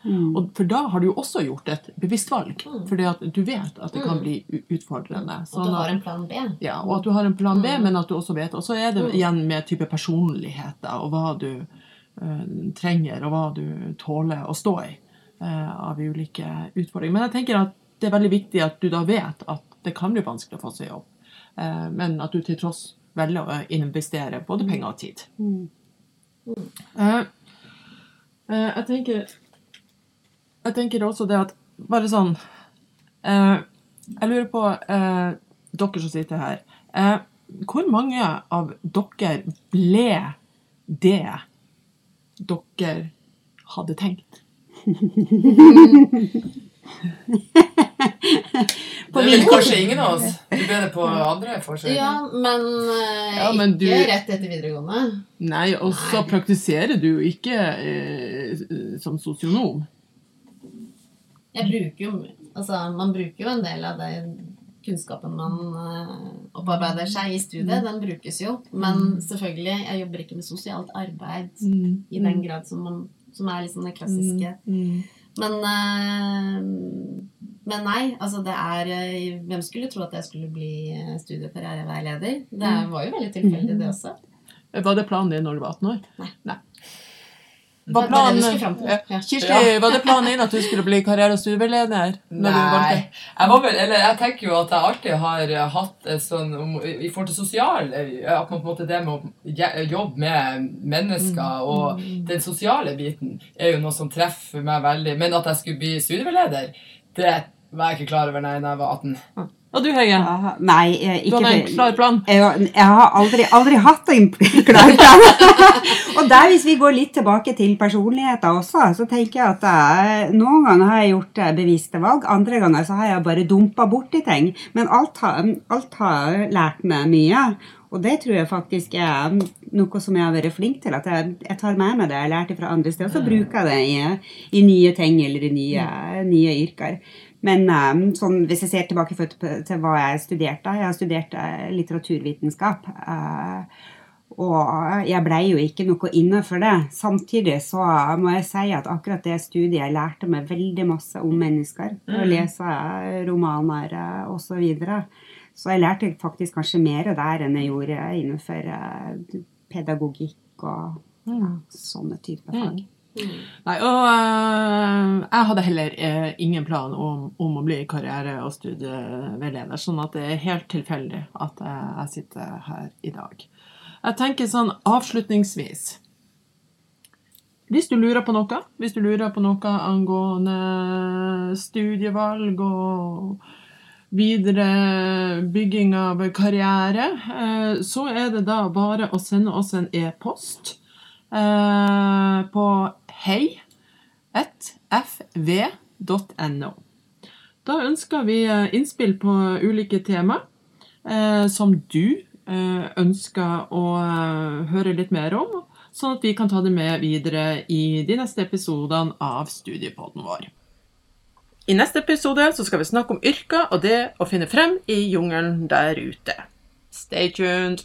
For da har du jo også gjort et bevisst valg. Fordi at du vet at det kan bli utfordrende. Sånn At du har en plan B. ja, og at du har en plan B, men at du også vet. Og så er det igjen med type personligheter og hva du uh, trenger, og hva du tåler å stå i uh, av ulike utfordringer. Men jeg tenker at det er veldig viktig at du da vet at det kan bli vanskelig å få seg jobb, uh, men at du til tross velger å investere både penger og tid. Eh, eh, jeg tenker Jeg tenker også det at Bare sånn eh, Jeg lurer på dere som sitter her Hvor mange av dere ble det dere hadde tenkt? Det er vel kanskje ingen av oss. Du ble det på andre forsøk. Ja, men, uh, Ja, men ikke du- rett etter videregående. Nei, og så praktiserer du jo ikke uh, som sosionom. Jeg bruker jo Altså, man bruker jo en del av det kunnskapen man eh, opparbeider seg i studiet, den brukes jo. Men selvfølgelig, jeg jobber ikke med sosialt arbeid Mm. i den grad som, man, som er liksom det klassiske. Mm. Men, eh, men nei, altså det er eh, Hvem skulle tro at jeg skulle bli eh, studie- og karriereveileder? Det var jo veldig tilfeldig, det også. Var det planen din når du var 18 år? Nei. Var Det var planen. Kirsti, var det planen din at du skulle bli karriere- og studieveileder? Nei. Jeg, var vel, eller jeg tenker jo at jeg alltid har eh, hatt et sånn om- I forhold til sosial eh, At man på en måte det med å jobbe med mennesker og den sosiale biten er jo noe som treffer meg veldig. Men at jeg skulle bli studieveileder, det var jeg ikke klar over nei, da jeg var 18. Og du, Høie? Ja, Nei, ikke. Du hadde en klar plan? Jeg, jeg har aldri, aldri hatt en klar plan. og der, hvis vi går litt tilbake til personligheter også, så tenker jeg at jeg, noen ganger har jeg gjort eh, bevisste valg, andre ganger så har jeg bare dumpa borti ting. Men alt har, alt har lært meg mye. Og det tror jeg faktisk er noe som jeg har vært flink til. At jeg, jeg tar med meg det jeg har lært fra andre steder, og så bruker jeg det i, i nye ting eller i nye, nye yrker. Men um, sånn, hvis jeg ser tilbake til hva jeg studerte Jeg har studert eh, litteraturvitenskap. eh, og jeg blei jo ikke noe innenfor det. Samtidig så må jeg si at akkurat det studiet jeg lærte meg veldig masse om mennesker. Å lese romaner eh, osv. Så, videre. så jeg lærte faktisk kanskje mer der enn jeg gjorde innenfor pedagogikk og ja, sånne typer fag. Nei, og uh, jeg hadde heller uh, ingen plan om, om å bli karriere- og studieveileder, sånn at det er helt tilfeldig at uh, jeg sitter her i dag. Jeg tenker sånn avslutningsvis Hvis du lurer på noe, hvis du lurer på noe angående studievalg og videre bygging av karriere, eh, så er det da bare å sende oss en e-post på hei.fv.no. Da ønsker vi eh, innspill på ulike tema eh, som du eh, ønsker å høre litt mer om, sånn at vi kan ta det med videre i de neste episodene av studiepodden vår. I neste episode skal vi snakke om yrker og det å finne frem i jungelen der ute. Stay tuned!